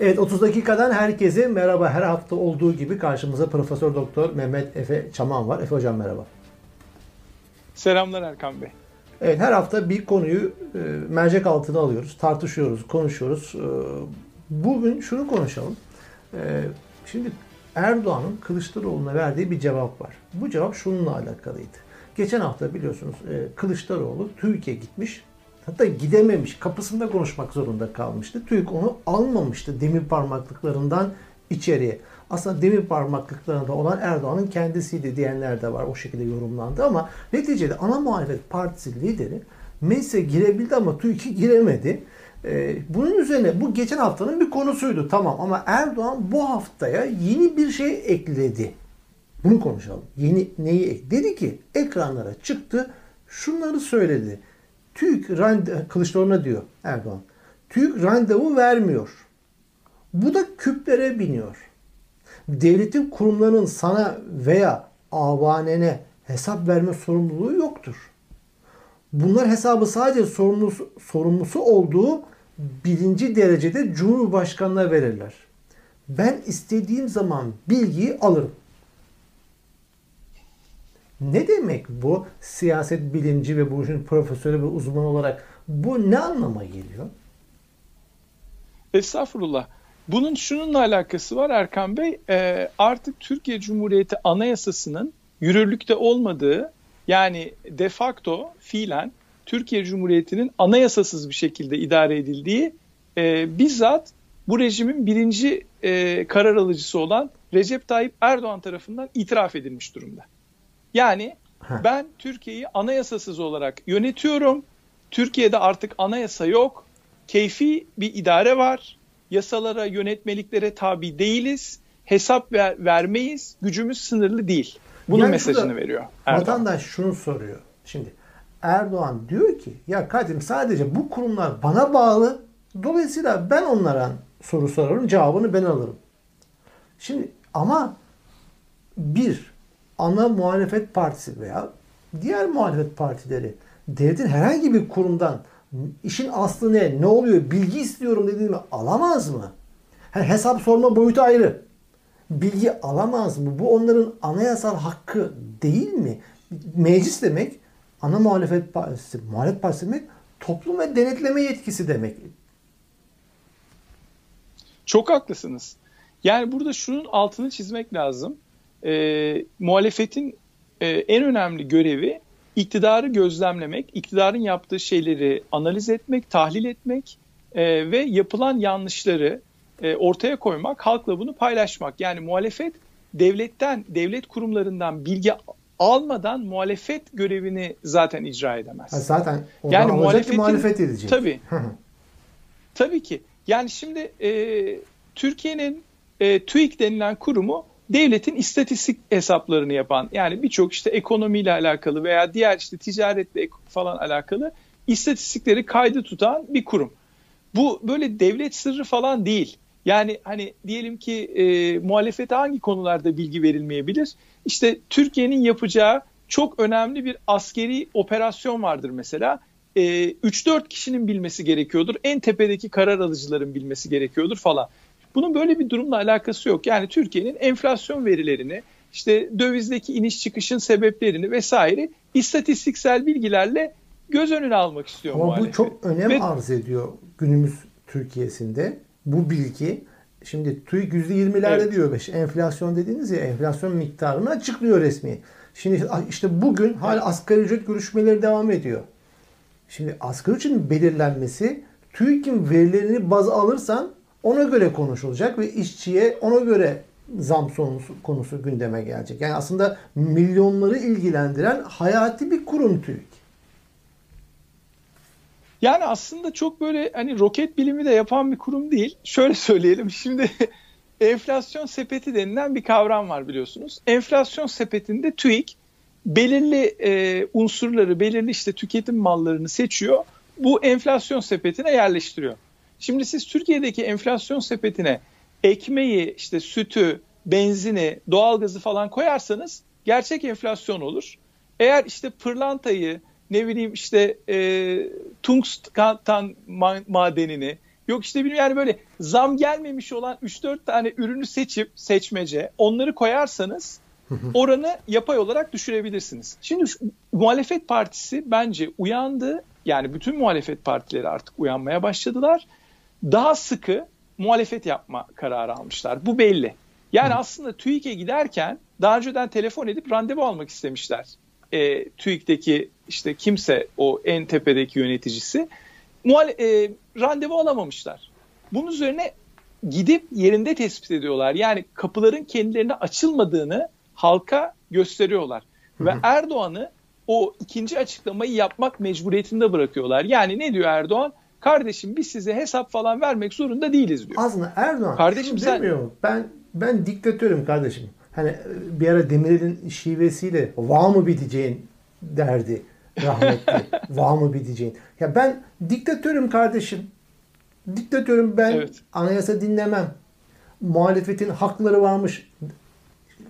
Evet 30 dakikadan herkese merhaba. Her hafta olduğu gibi karşımıza Profesör Doktor Mehmet Efe Çaman var. Efe hocam merhaba. Selamlar Erkan Bey. Evet her hafta bir konuyu e, mercek altına alıyoruz, tartışıyoruz, konuşuyoruz. E, bugün şunu konuşalım. E, şimdi Erdoğan'ın Kılıçdaroğlu'na verdiği bir cevap var. Bu cevap şununla alakalıydı. Geçen hafta biliyorsunuz e, Kılıçdaroğlu TÜİK'e gitmiş. Hatta gidememiş. Kapısında konuşmak zorunda kalmıştı. TÜİK onu almamıştı demir parmaklıklarından içeriye. Aslında demir parmaklıklarında olan Erdoğan'ın kendisiydi diyenler de var. O şekilde yorumlandı ama neticede ana muhalefet partisi lideri meclise girebildi ama TÜİK'e giremedi. Ee, bunun üzerine bu geçen haftanın bir konusuydu tamam ama Erdoğan bu haftaya yeni bir şey ekledi. Bunu konuşalım. Yeni neyi ekledi? Dedi ki ekranlara çıktı şunları söyledi. TÜİK rande, Kılıçdaroğlu'na diyor Erdoğan. TÜİK randevu vermiyor. Bu da küplere biniyor. Devletin kurumlarının sana veya avanene hesap verme sorumluluğu yoktur. Bunlar hesabı sadece sorumlusu, sorumlusu olduğu birinci derecede Cumhurbaşkanı'na verirler. Ben istediğim zaman bilgiyi alırım. Ne demek bu siyaset bilimci ve bu işin profesörü ve uzman olarak bu ne anlama geliyor? Estağfurullah. Bunun şununla alakası var Erkan Bey. E, artık Türkiye Cumhuriyeti Anayasası'nın yürürlükte olmadığı yani de facto fiilen Türkiye Cumhuriyeti'nin anayasasız bir şekilde idare edildiği e, bizzat bu rejimin birinci e, karar alıcısı olan Recep Tayyip Erdoğan tarafından itiraf edilmiş durumda. Yani ben Türkiye'yi anayasasız olarak yönetiyorum. Türkiye'de artık anayasa yok. Keyfi bir idare var. Yasalara, yönetmeliklere tabi değiliz. Hesap ver, vermeyiz. Gücümüz sınırlı değil. Bunun yani mesajını veriyor. Erdoğan. Vatandaş şunu soruyor. Şimdi Erdoğan diyor ki ya Kadim sadece bu kurumlar bana bağlı. Dolayısıyla ben onlara soru sorarım, cevabını ben alırım. Şimdi ama bir ana muhalefet partisi veya diğer muhalefet partileri devletin herhangi bir kurumdan işin aslı ne, ne oluyor, bilgi istiyorum dediğimi alamaz mı? Yani hesap sorma boyutu ayrı. Bilgi alamaz mı? Bu onların anayasal hakkı değil mi? Meclis demek, ana muhalefet partisi, muhalefet partisi demek toplum ve denetleme yetkisi demek. Çok haklısınız. Yani burada şunun altını çizmek lazım e, muhalefetin e, en önemli görevi iktidarı gözlemlemek, iktidarın yaptığı şeyleri analiz etmek, tahlil etmek e, ve yapılan yanlışları e, ortaya koymak, halkla bunu paylaşmak. Yani muhalefet devletten, devlet kurumlarından bilgi almadan muhalefet görevini zaten icra edemez. Ha, zaten yani muhalefet muhalefet edecek. Tabii. tabii ki. Yani şimdi e, Türkiye'nin e, TÜİK denilen kurumu devletin istatistik hesaplarını yapan yani birçok işte ekonomiyle alakalı veya diğer işte ticaretle falan alakalı istatistikleri kaydı tutan bir kurum. Bu böyle devlet sırrı falan değil. Yani hani diyelim ki e, muhalefete hangi konularda bilgi verilmeyebilir? İşte Türkiye'nin yapacağı çok önemli bir askeri operasyon vardır mesela. E, 3-4 kişinin bilmesi gerekiyordur. En tepedeki karar alıcıların bilmesi gerekiyordur falan. Bunun böyle bir durumla alakası yok. Yani Türkiye'nin enflasyon verilerini, işte dövizdeki iniş çıkışın sebeplerini vesaire istatistiksel bilgilerle göz önüne almak istiyor Ama muhalefet. bu çok önem Ve, arz ediyor günümüz Türkiye'sinde. Bu bilgi şimdi TÜİK %20'lerde evet. diyor. Enflasyon dediğiniz ya enflasyon miktarını açıklıyor resmi. Şimdi işte bugün hala asgari ücret görüşmeleri devam ediyor. Şimdi asgari ücretin belirlenmesi TÜİK'in verilerini baz alırsan ona göre konuşulacak ve işçiye ona göre zam konusu, konusu gündeme gelecek. Yani aslında milyonları ilgilendiren hayati bir kurum TÜİK. Yani aslında çok böyle hani roket bilimi de yapan bir kurum değil. Şöyle söyleyelim şimdi enflasyon sepeti denilen bir kavram var biliyorsunuz. Enflasyon sepetinde TÜİK belirli e, unsurları, belirli işte tüketim mallarını seçiyor. Bu enflasyon sepetine yerleştiriyor. Şimdi siz Türkiye'deki enflasyon sepetine ekmeği, işte sütü, benzini, doğalgazı falan koyarsanız gerçek enflasyon olur. Eğer işte pırlantayı, ne bileyim işte e, tungsten madenini Yok işte bilmiyorum yani böyle zam gelmemiş olan 3-4 tane ürünü seçip seçmece onları koyarsanız oranı yapay olarak düşürebilirsiniz. Şimdi şu, muhalefet partisi bence uyandı. Yani bütün muhalefet partileri artık uyanmaya başladılar. Daha sıkı muhalefet yapma kararı almışlar. Bu belli. Yani aslında TÜİK'e giderken daha önceden telefon edip randevu almak istemişler. E, TÜİK'teki işte kimse o en tepedeki yöneticisi muhale- e, randevu alamamışlar. Bunun üzerine gidip yerinde tespit ediyorlar. Yani kapıların kendilerine açılmadığını halka gösteriyorlar. Hı hı. Ve Erdoğan'ı o ikinci açıklamayı yapmak mecburiyetinde bırakıyorlar. Yani ne diyor Erdoğan? Kardeşim biz size hesap falan vermek zorunda değiliz diyor. Aslında Erdoğan kardeşim sen... demiyor. Ben ben diktatörüm kardeşim. Hani bir ara Demirel'in şivesiyle va mı biteceğin derdi rahmetli. va mı biteceğin. Ya ben diktatörüm kardeşim. Diktatörüm ben evet. anayasa dinlemem. Muhalefetin hakları varmış.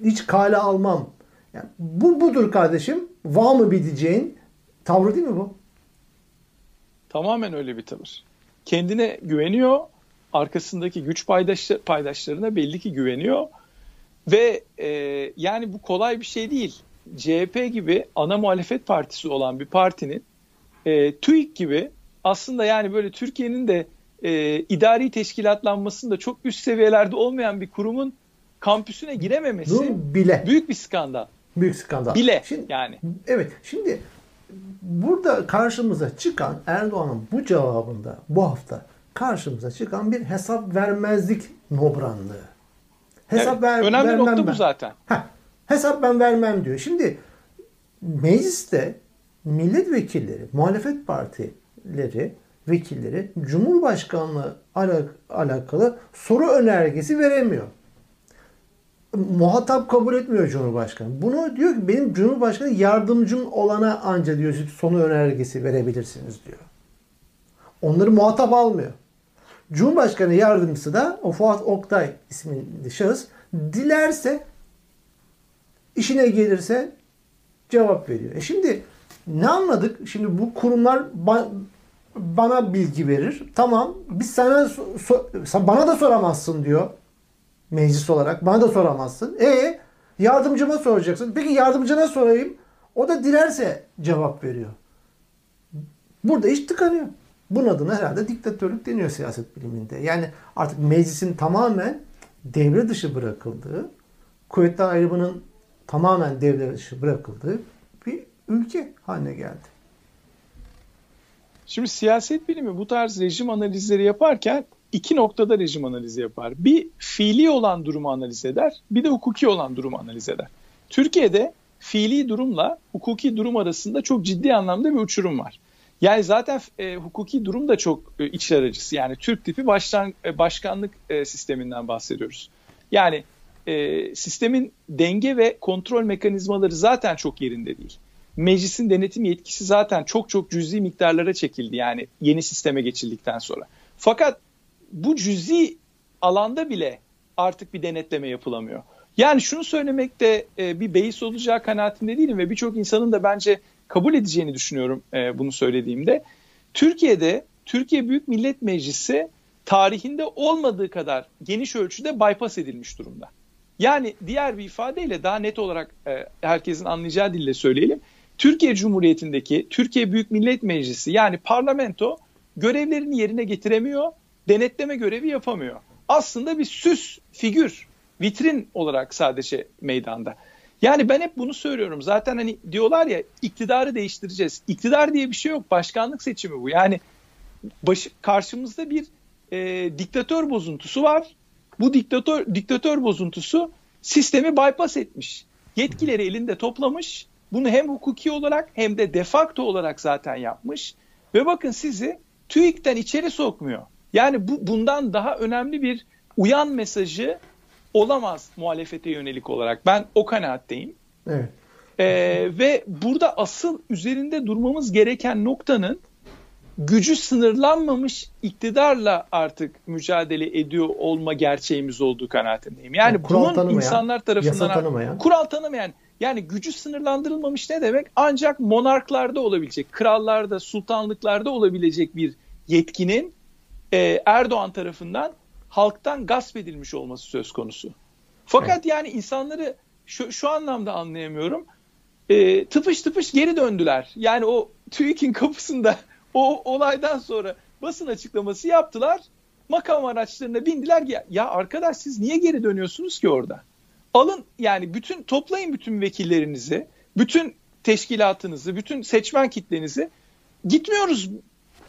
Hiç kale almam. Yani bu budur kardeşim. Va mı biteceğin tavrı değil mi bu? Tamamen öyle bir tavır. Kendine güveniyor. Arkasındaki güç paydaşlar, paydaşlarına belli ki güveniyor. Ve e, yani bu kolay bir şey değil. CHP gibi ana muhalefet partisi olan bir partinin e, TÜİK gibi aslında yani böyle Türkiye'nin de e, idari teşkilatlanmasında çok üst seviyelerde olmayan bir kurumun kampüsüne girememesi bile. büyük bir skandal. Büyük skandal. Bile şimdi, yani. Evet. Şimdi burada karşımıza çıkan Erdoğan'ın bu cevabında bu hafta karşımıza çıkan bir hesap vermezlik nobranlığı. Hesap evet, ver, önemli vermem nokta ben. bu zaten. Heh, hesap ben vermem diyor. Şimdi mecliste milletvekilleri, muhalefet partileri, vekilleri Cumhurbaşkanlığı alakalı soru önergesi veremiyor muhatap kabul etmiyor Cumhurbaşkanı. Bunu diyor ki benim Cumhurbaşkanı yardımcım olana anca diyor sonu önergesi verebilirsiniz diyor. Onları muhatap almıyor. Cumhurbaşkanı yardımcısı da o Fuat Oktay isminde şahıs dilerse işine gelirse cevap veriyor. E şimdi ne anladık? Şimdi bu kurumlar ba- bana bilgi verir. Tamam biz sana so- bana da soramazsın diyor meclis olarak. Bana da soramazsın. E yardımcıma soracaksın. Peki yardımcına sorayım. O da dilerse cevap veriyor. Burada iş tıkanıyor. Bunun adına herhalde diktatörlük deniyor siyaset biliminde. Yani artık meclisin tamamen devre dışı bırakıldığı, kuvvetler ayrımının tamamen devre dışı bırakıldığı bir ülke haline geldi. Şimdi siyaset bilimi bu tarz rejim analizleri yaparken iki noktada rejim analizi yapar. Bir fiili olan durumu analiz eder, bir de hukuki olan durumu analiz eder. Türkiye'de fiili durumla hukuki durum arasında çok ciddi anlamda bir uçurum var. Yani zaten e, hukuki durum da çok e, içler acısı. Yani Türk tipi baştan, e, başkanlık e, sisteminden bahsediyoruz. Yani e, sistemin denge ve kontrol mekanizmaları zaten çok yerinde değil. Meclisin denetim yetkisi zaten çok çok cüzi miktarlara çekildi yani yeni sisteme geçildikten sonra. Fakat bu cüzi alanda bile artık bir denetleme yapılamıyor. Yani şunu söylemekte e, bir beis olacağı kanaatinde değilim ve birçok insanın da bence kabul edeceğini düşünüyorum e, bunu söylediğimde. Türkiye'de Türkiye Büyük Millet Meclisi tarihinde olmadığı kadar geniş ölçüde bypass edilmiş durumda. Yani diğer bir ifadeyle daha net olarak e, herkesin anlayacağı dille söyleyelim. Türkiye Cumhuriyeti'ndeki Türkiye Büyük Millet Meclisi yani parlamento görevlerini yerine getiremiyor denetleme görevi yapamıyor. Aslında bir süs figür, vitrin olarak sadece meydanda. Yani ben hep bunu söylüyorum. Zaten hani diyorlar ya iktidarı değiştireceğiz. İktidar diye bir şey yok. Başkanlık seçimi bu. Yani baş, karşımızda bir e, diktatör bozuntusu var. Bu diktatör diktatör bozuntusu sistemi bypass etmiş. Yetkileri elinde toplamış. Bunu hem hukuki olarak hem de defakto olarak zaten yapmış. Ve bakın sizi TÜİK'ten içeri sokmuyor. Yani bu bundan daha önemli bir uyan mesajı olamaz muhalefete yönelik olarak. Ben o kanaatteyim. Evet. Ee, ve burada asıl üzerinde durmamız gereken noktanın gücü sınırlanmamış iktidarla artık mücadele ediyor olma gerçeğimiz olduğu kanaatindeyim. Yani, yani bunun tanımayan, insanlar tarafından tanımayan. kural tanımayan yani gücü sınırlandırılmamış ne demek? Ancak monarklarda olabilecek, krallarda, sultanlıklarda olabilecek bir yetkinin e, Erdoğan tarafından halktan gasp edilmiş olması söz konusu. Fakat evet. yani insanları şu, şu anlamda anlayamıyorum. E, tıpış tıpış geri döndüler. Yani o TÜİK'in kapısında o olaydan sonra basın açıklaması yaptılar. Makam araçlarına bindiler. Ya, ya arkadaş siz niye geri dönüyorsunuz ki orada? Alın yani bütün toplayın bütün vekillerinizi, bütün teşkilatınızı, bütün seçmen kitlenizi gitmiyoruz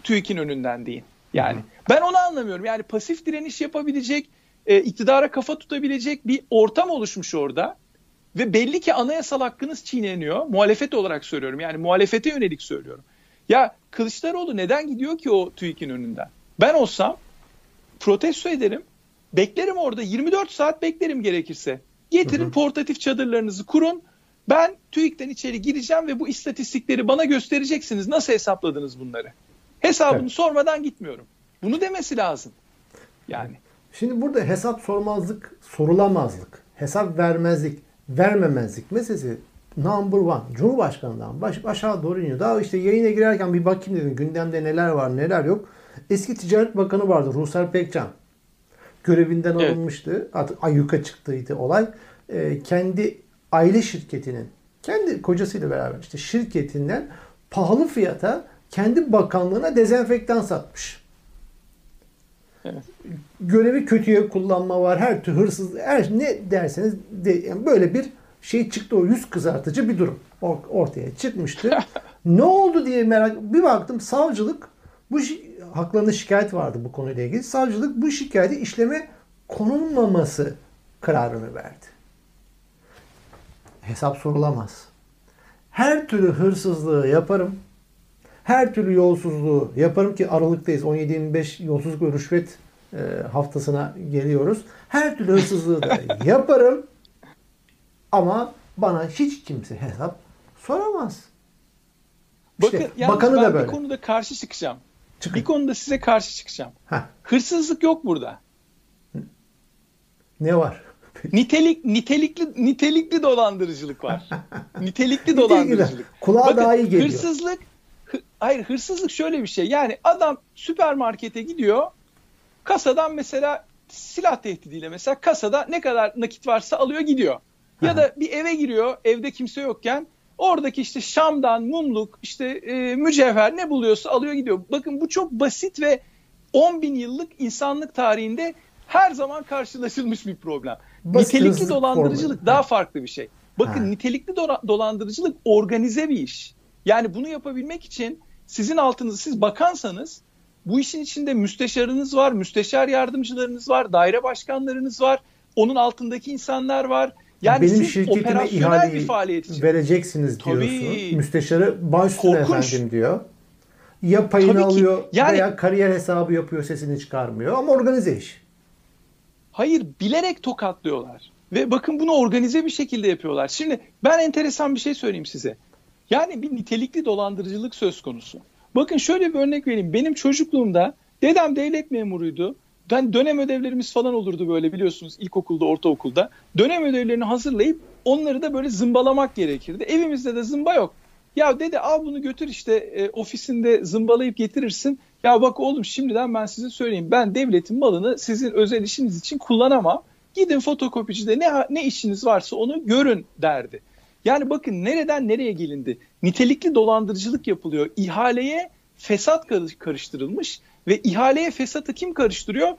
TÜİK'in önünden deyin. Yani ben onu anlamıyorum. Yani pasif direniş yapabilecek, e, iktidara kafa tutabilecek bir ortam oluşmuş orada. Ve belli ki anayasal hakkınız çiğneniyor. Muhalefet olarak söylüyorum. Yani muhalefete yönelik söylüyorum. Ya Kılıçdaroğlu neden gidiyor ki o TÜİK'in önünden? Ben olsam protesto ederim. Beklerim orada 24 saat beklerim gerekirse. Getirin hı hı. portatif çadırlarınızı kurun. Ben TÜİK'ten içeri gireceğim ve bu istatistikleri bana göstereceksiniz. Nasıl hesapladınız bunları? Hesabını evet. sormadan gitmiyorum. Bunu demesi lazım. Yani. Şimdi burada hesap sormazlık, sorulamazlık, hesap vermezlik, vermemezlik meselesi number one. Cumhurbaşkanından baş, aşağı doğru iniyor. Daha işte yayına girerken bir bakayım dedim gündemde neler var neler yok. Eski Ticaret Bakanı vardı Ruslar Pekcan. Görevinden evet. alınmıştı. Artık ayyuka çıktıydı olay. Ee, kendi aile şirketinin, kendi kocasıyla beraber işte şirketinden pahalı fiyata kendi bakanlığına dezenfektan satmış. Evet. Görevi kötüye kullanma var. Her türlü hırsız, her ne derseniz de, yani böyle bir şey çıktı o yüz kızartıcı bir durum ortaya çıkmıştı. ne oldu diye merak bir baktım savcılık bu haklarında şikayet vardı bu konuyla ilgili. Savcılık bu şikayeti işleme konulmaması kararını verdi. Hesap sorulamaz. Her türlü hırsızlığı yaparım. Her türlü yolsuzluğu yaparım ki Aralık'tayız. 17-25 yolsuzluk ve rüşvet e, haftasına geliyoruz. Her türlü hırsızlığı da yaparım. Ama bana hiç kimse hesap soramaz. İşte, Bakın bakanı ben da böyle. bir konuda karşı çıkacağım. Çıkın. Bir konuda size karşı çıkacağım. Heh. Hırsızlık yok burada. Ne var? Nitelik nitelikli nitelikli dolandırıcılık var. nitelikli dolandırıcılık. Kulağa Bakın, daha iyi geliyor. Hırsızlık hayır hırsızlık şöyle bir şey. Yani adam süpermarkete gidiyor. Kasadan mesela silah tehdidiyle mesela kasada ne kadar nakit varsa alıyor gidiyor. Ya da bir eve giriyor evde kimse yokken oradaki işte şamdan, mumluk, işte e, mücevher ne buluyorsa alıyor gidiyor. Bakın bu çok basit ve 10 bin yıllık insanlık tarihinde her zaman karşılaşılmış bir problem. Basit nitelikli dolandırıcılık formu. daha farklı bir şey. Bakın ha. nitelikli do- dolandırıcılık organize bir iş. Yani bunu yapabilmek için sizin altınızı siz bakansanız bu işin içinde müsteşarınız var, müsteşar yardımcılarınız var, daire başkanlarınız var, onun altındaki insanlar var. Yani benim şirketime bir faaliyet vereceksiniz diyorsun. Tabii. Müsteşarı baş efendim diyor. Ya payını Tabii alıyor yani, veya kariyer hesabı yapıyor sesini çıkarmıyor ama organize iş. Hayır bilerek tokatlıyorlar. Ve bakın bunu organize bir şekilde yapıyorlar. Şimdi ben enteresan bir şey söyleyeyim size. Yani bir nitelikli dolandırıcılık söz konusu. Bakın şöyle bir örnek vereyim. Benim çocukluğumda dedem devlet memuruydu. Ben dönem ödevlerimiz falan olurdu böyle biliyorsunuz ilkokulda, ortaokulda. Dönem ödevlerini hazırlayıp onları da böyle zımbalamak gerekirdi. Evimizde de zımba yok. Ya dede al bunu götür işte e, ofisinde zımbalayıp getirirsin. Ya bak oğlum şimdiden ben size söyleyeyim. Ben devletin malını sizin özel işiniz için kullanamam. Gidin fotokopicide ne, ne işiniz varsa onu görün derdi. Yani bakın nereden nereye gelindi. Nitelikli dolandırıcılık yapılıyor. İhaleye fesat karıştırılmış ve ihaleye fesatı kim karıştırıyor?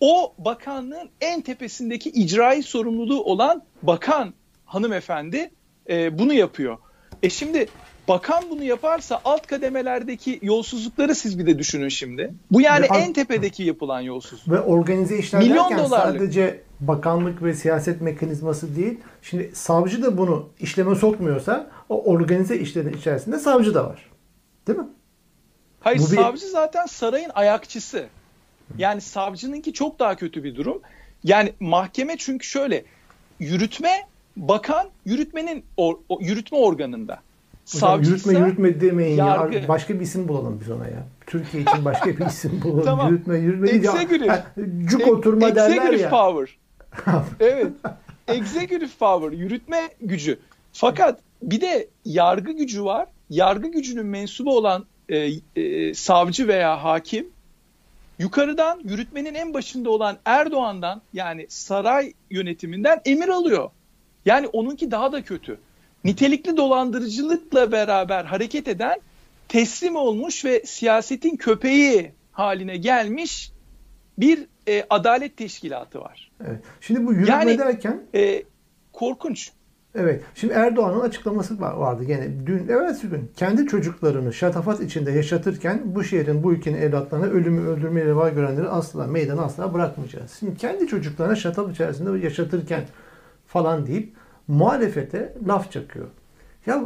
O bakanlığın en tepesindeki icraî sorumluluğu olan bakan hanımefendi e, bunu yapıyor. E şimdi bakan bunu yaparsa alt kademelerdeki yolsuzlukları siz bir de düşünün şimdi. Bu yani ve en tepedeki yapılan yolsuzluk. Ve organize işler Milyon derken dolarlık. sadece bakanlık ve siyaset mekanizması değil. Şimdi savcı da bunu işleme sokmuyorsa o organize işlerin içerisinde savcı da var. Değil mi? Hayır Bu savcı bir... zaten sarayın ayakçısı. Yani savcınınki çok daha kötü bir durum. Yani mahkeme çünkü şöyle yürütme bakan yürütmenin or, yürütme organında. Hocam, yürütme yürütme demeyin yargı. ya. Başka bir isim bulalım biz ona ya. Türkiye için başka bir isim bulalım. tamam. Yürütme yürütme. Executive. Cuk oturma derler ya. power. Evet. Executive power. Yürütme gücü. Fakat bir de yargı gücü var. Yargı gücünün mensubu olan e, e, savcı veya hakim yukarıdan yürütmenin en başında olan Erdoğan'dan yani saray yönetiminden emir alıyor. Yani onunki daha da kötü. Nitelikli dolandırıcılıkla beraber hareket eden teslim olmuş ve siyasetin köpeği haline gelmiş bir e, adalet teşkilatı var. Evet. Şimdi bu yürütme yani, derken e, korkunç. Evet. Şimdi Erdoğan'ın açıklaması vardı gene dün evet gün kendi çocuklarını şatafat içinde yaşatırken bu şehrin bu ülkenin evlatlarına ölümü öldürmeyi reva görenleri asla meydan asla bırakmayacağız. Şimdi kendi çocuklarına şataf içerisinde yaşatırken falan deyip muhalefete laf çakıyor. Ya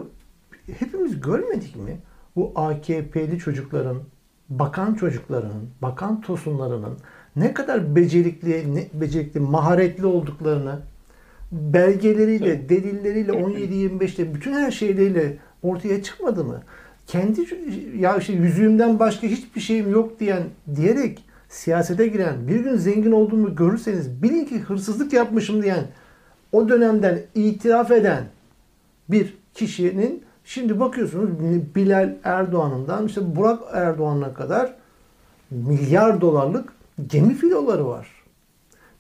hepimiz görmedik mi? Bu AKP'li çocukların, bakan çocuklarının, bakan tosunlarının ne kadar becerikli, ne, becerikli, maharetli olduklarını belgeleriyle, delilleriyle 17-25'te bütün her şeyleriyle ortaya çıkmadı mı? Kendi ya işte yüzüğümden başka hiçbir şeyim yok diyen diyerek siyasete giren, bir gün zengin olduğumu görürseniz bilin ki hırsızlık yapmışım diyen, o dönemden itiraf eden bir kişinin şimdi bakıyorsunuz Bilal Erdoğan'ından işte Burak Erdoğan'a kadar milyar dolarlık gemi filoları var.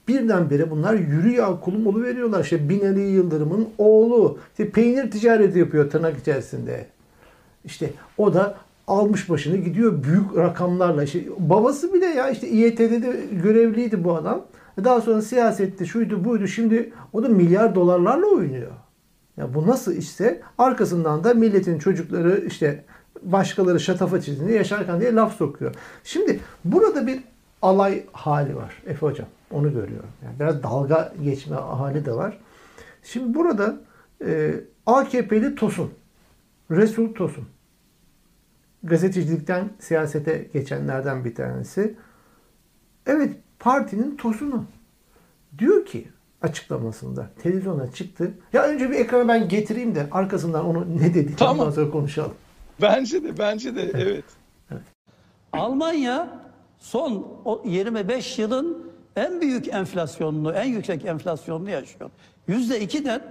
Birdenbire bunlar yürü ya kulum veriyorlar. İşte Binali Yıldırım'ın oğlu işte peynir ticareti yapıyor tırnak içerisinde. İşte o da almış başını gidiyor büyük rakamlarla. İşte babası bile ya işte İET'de de görevliydi bu adam. Daha sonra siyasette şuydu buydu şimdi o da milyar dolarlarla oynuyor. Ya bu nasıl işte arkasından da milletin çocukları işte başkaları şatafat içinde yaşarken diye laf sokuyor. Şimdi burada bir alay hali var Efe Hocam. Onu görüyorum. Yani biraz dalga geçme hali de var. Şimdi burada e, AKP'li Tosun, Resul Tosun, gazetecilikten siyasete geçenlerden bir tanesi. Evet partinin Tosun'u. Diyor ki açıklamasında televizyona çıktı. Ya önce bir ekrana ben getireyim de arkasından onu ne dedi tamam. ondan sonra konuşalım. Bence de bence de evet. evet. Almanya son 25 yılın en büyük enflasyonunu, en yüksek enflasyonunu yaşıyor. Yüzde ikiden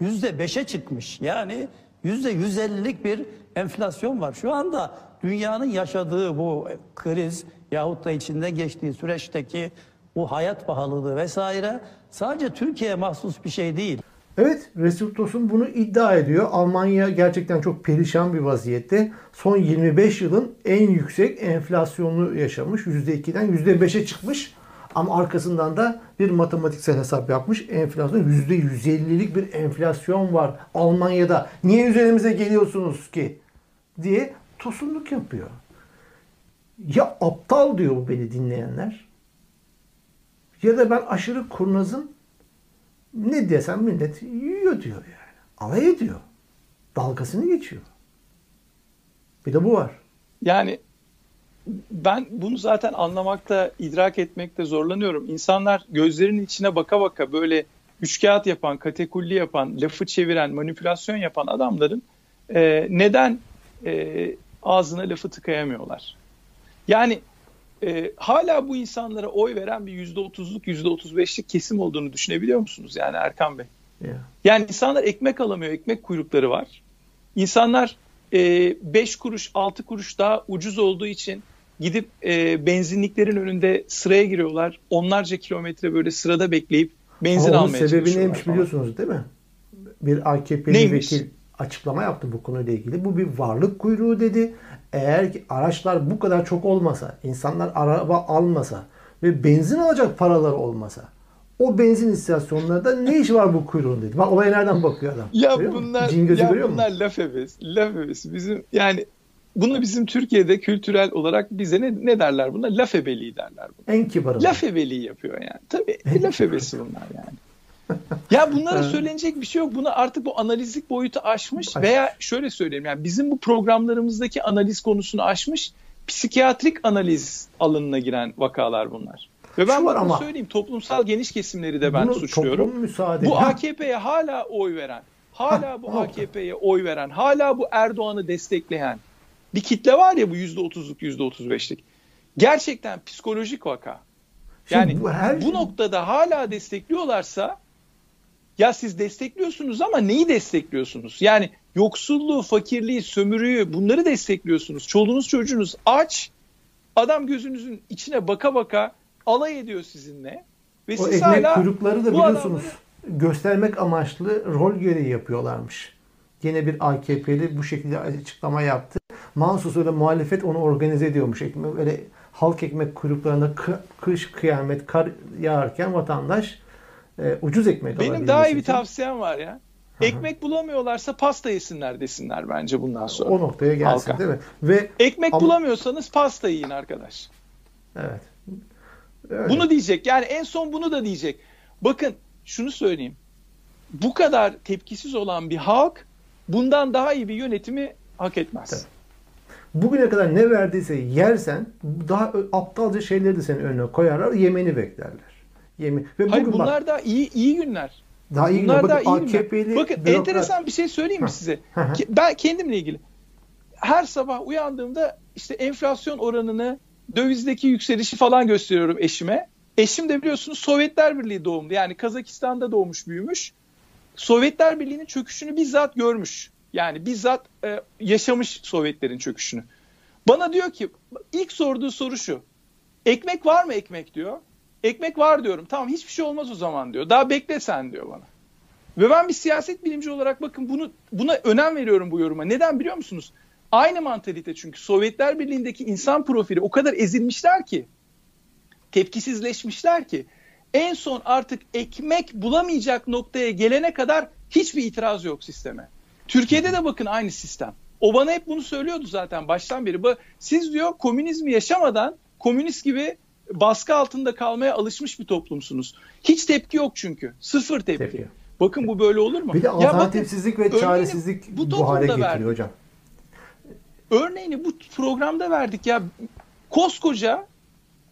yüzde beşe çıkmış. Yani yüzde yüz ellilik bir enflasyon var. Şu anda dünyanın yaşadığı bu kriz yahut da içinde geçtiği süreçteki bu hayat pahalılığı vesaire sadece Türkiye'ye mahsus bir şey değil. Evet, Resul Tosun bunu iddia ediyor. Almanya gerçekten çok perişan bir vaziyette. Son 25 yılın en yüksek enflasyonunu yaşamış. %2'den %5'e çıkmış. Ama arkasından da bir matematiksel hesap yapmış. Enflasyon %150'lik bir enflasyon var Almanya'da. Niye üzerimize geliyorsunuz ki? diye tosunluk yapıyor. Ya aptal diyor beni dinleyenler. Ya da ben aşırı kurnazım. Ne desem millet yiyor diyor yani. Alay ediyor. Dalgasını geçiyor. Bir de bu var. Yani ben bunu zaten anlamakta, idrak etmekte zorlanıyorum. İnsanlar gözlerinin içine baka baka böyle üç kağıt yapan, katekulli yapan, lafı çeviren, manipülasyon yapan adamların e, neden e, ağzına lafı tıkayamıyorlar? Yani e, hala bu insanlara oy veren bir yüzde otuzluk, yüzde otuz beşlik kesim olduğunu düşünebiliyor musunuz yani Erkan Bey? Yeah. Yani insanlar ekmek alamıyor, ekmek kuyrukları var. İnsanlar 5 e, kuruş, 6 kuruş daha ucuz olduğu için gidip e, benzinliklerin önünde sıraya giriyorlar. Onlarca kilometre böyle sırada bekleyip benzin Ama almaya sebebi neymiş falan. biliyorsunuz değil mi? Bir AKP'li vekil açıklama yaptı bu konuyla ilgili. Bu bir varlık kuyruğu dedi. Eğer ki araçlar bu kadar çok olmasa, insanlar araba almasa ve benzin alacak paraları olmasa o benzin istasyonlarında ne iş var bu kuyruğun dedi. Bak olaya nereden bakıyor adam. Ya bunlar, ya bunlar laf hevesi. Laf hevesi. Bizim yani bunu bizim Türkiye'de kültürel olarak bize ne, ne derler buna? Laf ebeliği derler buna. En kibarı. Laf ebeliği yapıyor yani. Tabii laf ebesi bunlar yani. Ya bunlara söylenecek bir şey yok. Bunu artık bu analizlik boyutu aşmış Aş. veya şöyle söyleyeyim yani bizim bu programlarımızdaki analiz konusunu aşmış psikiyatrik analiz alanına giren vakalar bunlar. Ve ben bunu söyleyeyim toplumsal geniş kesimleri de ben suçluyorum. Bu AKP'ye hala oy veren, hala bu AKP'ye oy veren, hala bu Erdoğan'ı destekleyen bir kitle var ya bu yüzde otuzluk yüzde otuz beşlik. Gerçekten psikolojik vaka. Yani Şimdi bu, her... bu noktada hala destekliyorlarsa ya siz destekliyorsunuz ama neyi destekliyorsunuz? Yani yoksulluğu, fakirliği, sömürüyü bunları destekliyorsunuz. Çoluğunuz çocuğunuz aç Adam gözünüzün içine baka baka alay ediyor sizinle. Ve o siz ekmek hala kuyrukları da biliyorsunuz adamları- göstermek amaçlı rol görevi yapıyorlarmış. Yine bir AKP'li bu şekilde açıklama yaptı. Mahsus öyle muhalefet onu organize ediyormuş. Ekmek, öyle halk ekmek kuyruklarında kı- kış kıyamet kar yağarken vatandaş e, ucuz ekmek Benim daha iyi bir için tavsiyem var ya. Ekmek bulamıyorlarsa pasta yesinler desinler bence bundan sonra. o noktaya gelsin Halka. değil mi? Ve Ekmek Ama- bulamıyorsanız pasta yiyin arkadaş. evet. Öyle. Bunu diyecek. Yani en son bunu da diyecek. Bakın şunu söyleyeyim. Bu kadar tepkisiz olan bir halk bundan daha iyi bir yönetimi hak etmez. Tabii. Bugüne kadar ne verdiyse yersen daha aptalca şeyleri de senin önüne koyarlar. Yemeni beklerler. Yemin. Ve bugün Hayır bak, bunlar da iyi iyi günler. daha iyi Bunlar günler. da Bakın iyi günler. Bakın bürokrat- enteresan bir şey söyleyeyim mi size? Ben kendimle ilgili. Her sabah uyandığımda işte enflasyon oranını, dövizdeki yükselişi falan gösteriyorum eşime. Eşim de biliyorsunuz Sovyetler Birliği doğumlu. Yani Kazakistan'da doğmuş, büyümüş. Sovyetler Birliği'nin çöküşünü bizzat görmüş. Yani bizzat e, yaşamış Sovyetlerin çöküşünü. Bana diyor ki ilk sorduğu soru şu. Ekmek var mı ekmek diyor. Ekmek var diyorum. Tamam hiçbir şey olmaz o zaman diyor. Daha bekle sen diyor bana. Ve ben bir siyaset bilimci olarak bakın bunu buna önem veriyorum bu yoruma. Neden biliyor musunuz? Aynı mantalite çünkü Sovyetler Birliği'ndeki insan profili o kadar ezilmişler ki, tepkisizleşmişler ki en son artık ekmek bulamayacak noktaya gelene kadar hiçbir itiraz yok sisteme. Türkiye'de de bakın aynı sistem. O bana hep bunu söylüyordu zaten baştan beri. Siz diyor komünizmi yaşamadan komünist gibi baskı altında kalmaya alışmış bir toplumsunuz. Hiç tepki yok çünkü. Sıfır tepki. Tepki. Bakın bu böyle olur mu? Bir de Ya bakın, alternatifsizlik ve çaresizlik bu bu, hale getiriyor verdik. hocam. Örneğini bu programda verdik ya. Koskoca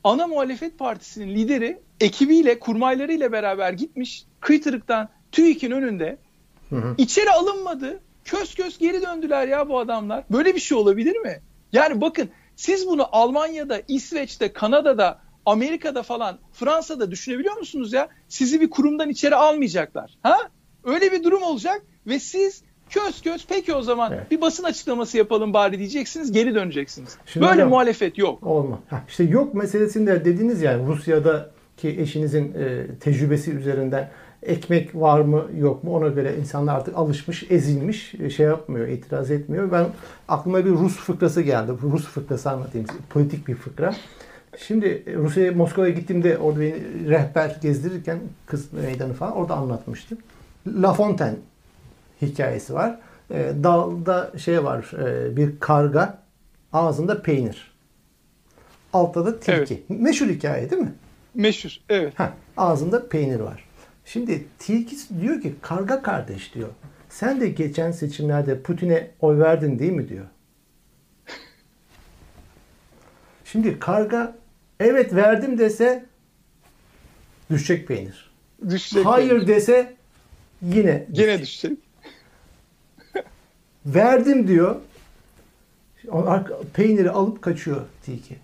ana muhalefet partisinin lideri ekibiyle, kurmaylarıyla beraber gitmiş kıytırıktan TÜİK'in önünde Hı hı. içeri alınmadı. Kös kös geri döndüler ya bu adamlar. Böyle bir şey olabilir mi? Yani bakın siz bunu Almanya'da, İsveç'te, Kanada'da, Amerika'da falan, Fransa'da düşünebiliyor musunuz ya? Sizi bir kurumdan içeri almayacaklar. Ha? Öyle bir durum olacak ve siz kös kös peki o zaman Evet. bir basın açıklaması yapalım bari diyeceksiniz, geri döneceksiniz. Şimdi Böyle hocam- muhalefet yok. Olma. Heh, işte yok meselesinde dediniz ya Rusya'daki eşinizin e, tecrübesi üzerinden ekmek var mı yok mu ona göre insanlar artık alışmış, ezilmiş, e, şey yapmıyor, itiraz etmiyor. Ben aklıma bir Rus fıkrası geldi. Rus fıkrası anlatayım size. Politik bir fıkra. Şimdi e, Rusya'ya Moskova'ya gittiğimde orada beni rehber gezdirirken kız meydanı falan orada anlatmıştı. La Fontaine hikayesi var. E, dalda şey var, e, bir karga, ağzında peynir. Altta da tilki. Meşhur hikaye değil mi? Meşhur. Evet. Heh, ağzında peynir var. Şimdi tilki diyor ki karga kardeş diyor. Sen de geçen seçimlerde Putin'e oy verdin değil mi diyor. Şimdi karga evet verdim dese düşecek peynir. Düşecek. Hayır dese yine Gene düşecek. Verdim diyor. Peyniri alıp kaçıyor tilki.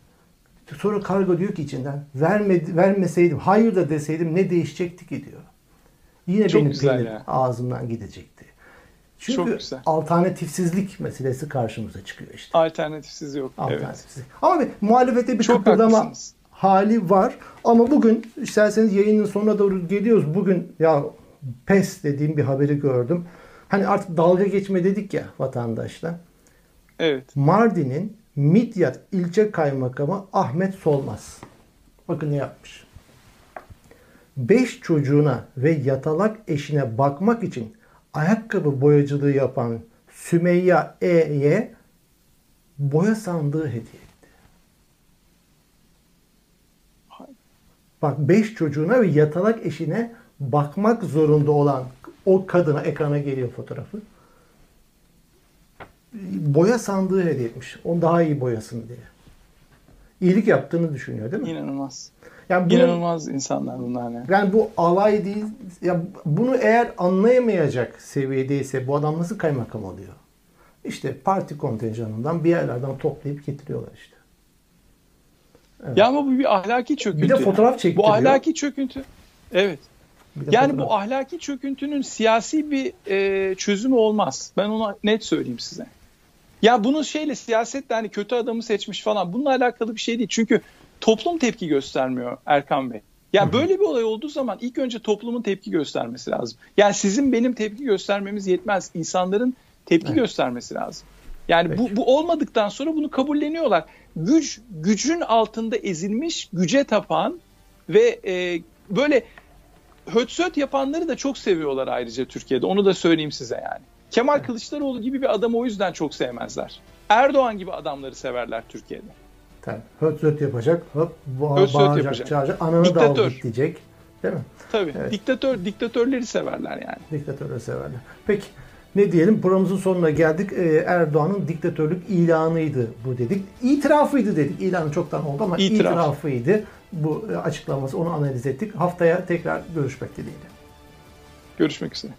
Sonra karga diyor ki içinden vermedi, vermeseydim, hayır da deseydim ne değişecekti ki diyor. Yine Çok benim güzel peynirim ya. ağzımdan gidecekti. Çünkü Çok güzel. alternatifsizlik meselesi karşımıza çıkıyor işte. Alternatifsiz yok. Evet. Alternatifsizlik. Ama bir muhalefete bir Çok kıpırdama haklısınız. hali var. Ama bugün isterseniz yayının sonuna doğru geliyoruz. Bugün ya pes dediğim bir haberi gördüm. Hani artık dalga geçme dedik ya vatandaşla. Evet. Mardin'in Midyat ilçe kaymakamı Ahmet Solmaz. Bakın ne yapmış. Beş çocuğuna ve yatalak eşine bakmak için ayakkabı boyacılığı yapan Sümeyye E'ye boya sandığı hediye etti. Bak beş çocuğuna ve yatalak eşine bakmak zorunda olan o kadına ekrana geliyor fotoğrafı. Boya sandığı hediye etmiş. Onu daha iyi boyasın diye. İyilik yaptığını düşünüyor değil mi? İnanılmaz. Yani bunu, İnanılmaz insanlar bunlar ya. yani bu alay değil. Ya bunu eğer anlayamayacak seviyedeyse bu adam nasıl kaymakam oluyor? İşte parti kontenjanından bir yerlerden toplayıp getiriyorlar işte. Evet. Ya ama bu bir ahlaki çöküntü. Bir de fotoğraf çektiriyor. Bu ahlaki çöküntü. Evet. Yani fotoğraf. bu ahlaki çöküntünün siyasi bir e, çözümü olmaz. Ben ona net söyleyeyim size. Ya bunun şeyle siyasetle hani kötü adamı seçmiş falan bununla alakalı bir şey değil. Çünkü toplum tepki göstermiyor Erkan Bey. Ya yani böyle bir olay olduğu zaman ilk önce toplumun tepki göstermesi lazım. Yani sizin benim tepki göstermemiz yetmez. İnsanların tepki evet. göstermesi lazım. Yani bu, bu olmadıktan sonra bunu kabulleniyorlar. Güç gücün altında ezilmiş, güce tapan ve e, böyle hötsöt yapanları da çok seviyorlar ayrıca Türkiye'de. Onu da söyleyeyim size yani. Kemal evet. Kılıçdaroğlu gibi bir adamı o yüzden çok sevmezler. Erdoğan gibi adamları severler Türkiye'de. Tabii. Höt yapacak, hop ba- bağıracak, yapacak. çağıracak, ananı Diktatör. da al diyecek. Değil mi? Tabii. Evet. Diktatör, diktatörleri severler yani. Diktatörleri severler. Peki ne diyelim programımızın sonuna geldik. Ee, Erdoğan'ın diktatörlük ilanıydı bu dedik. İtirafıydı dedik. İlanı çoktan oldu ama İtiraf. itirafıydı. Bu açıklaması onu analiz ettik. Haftaya tekrar görüşmek dileğiyle. Görüşmek üzere.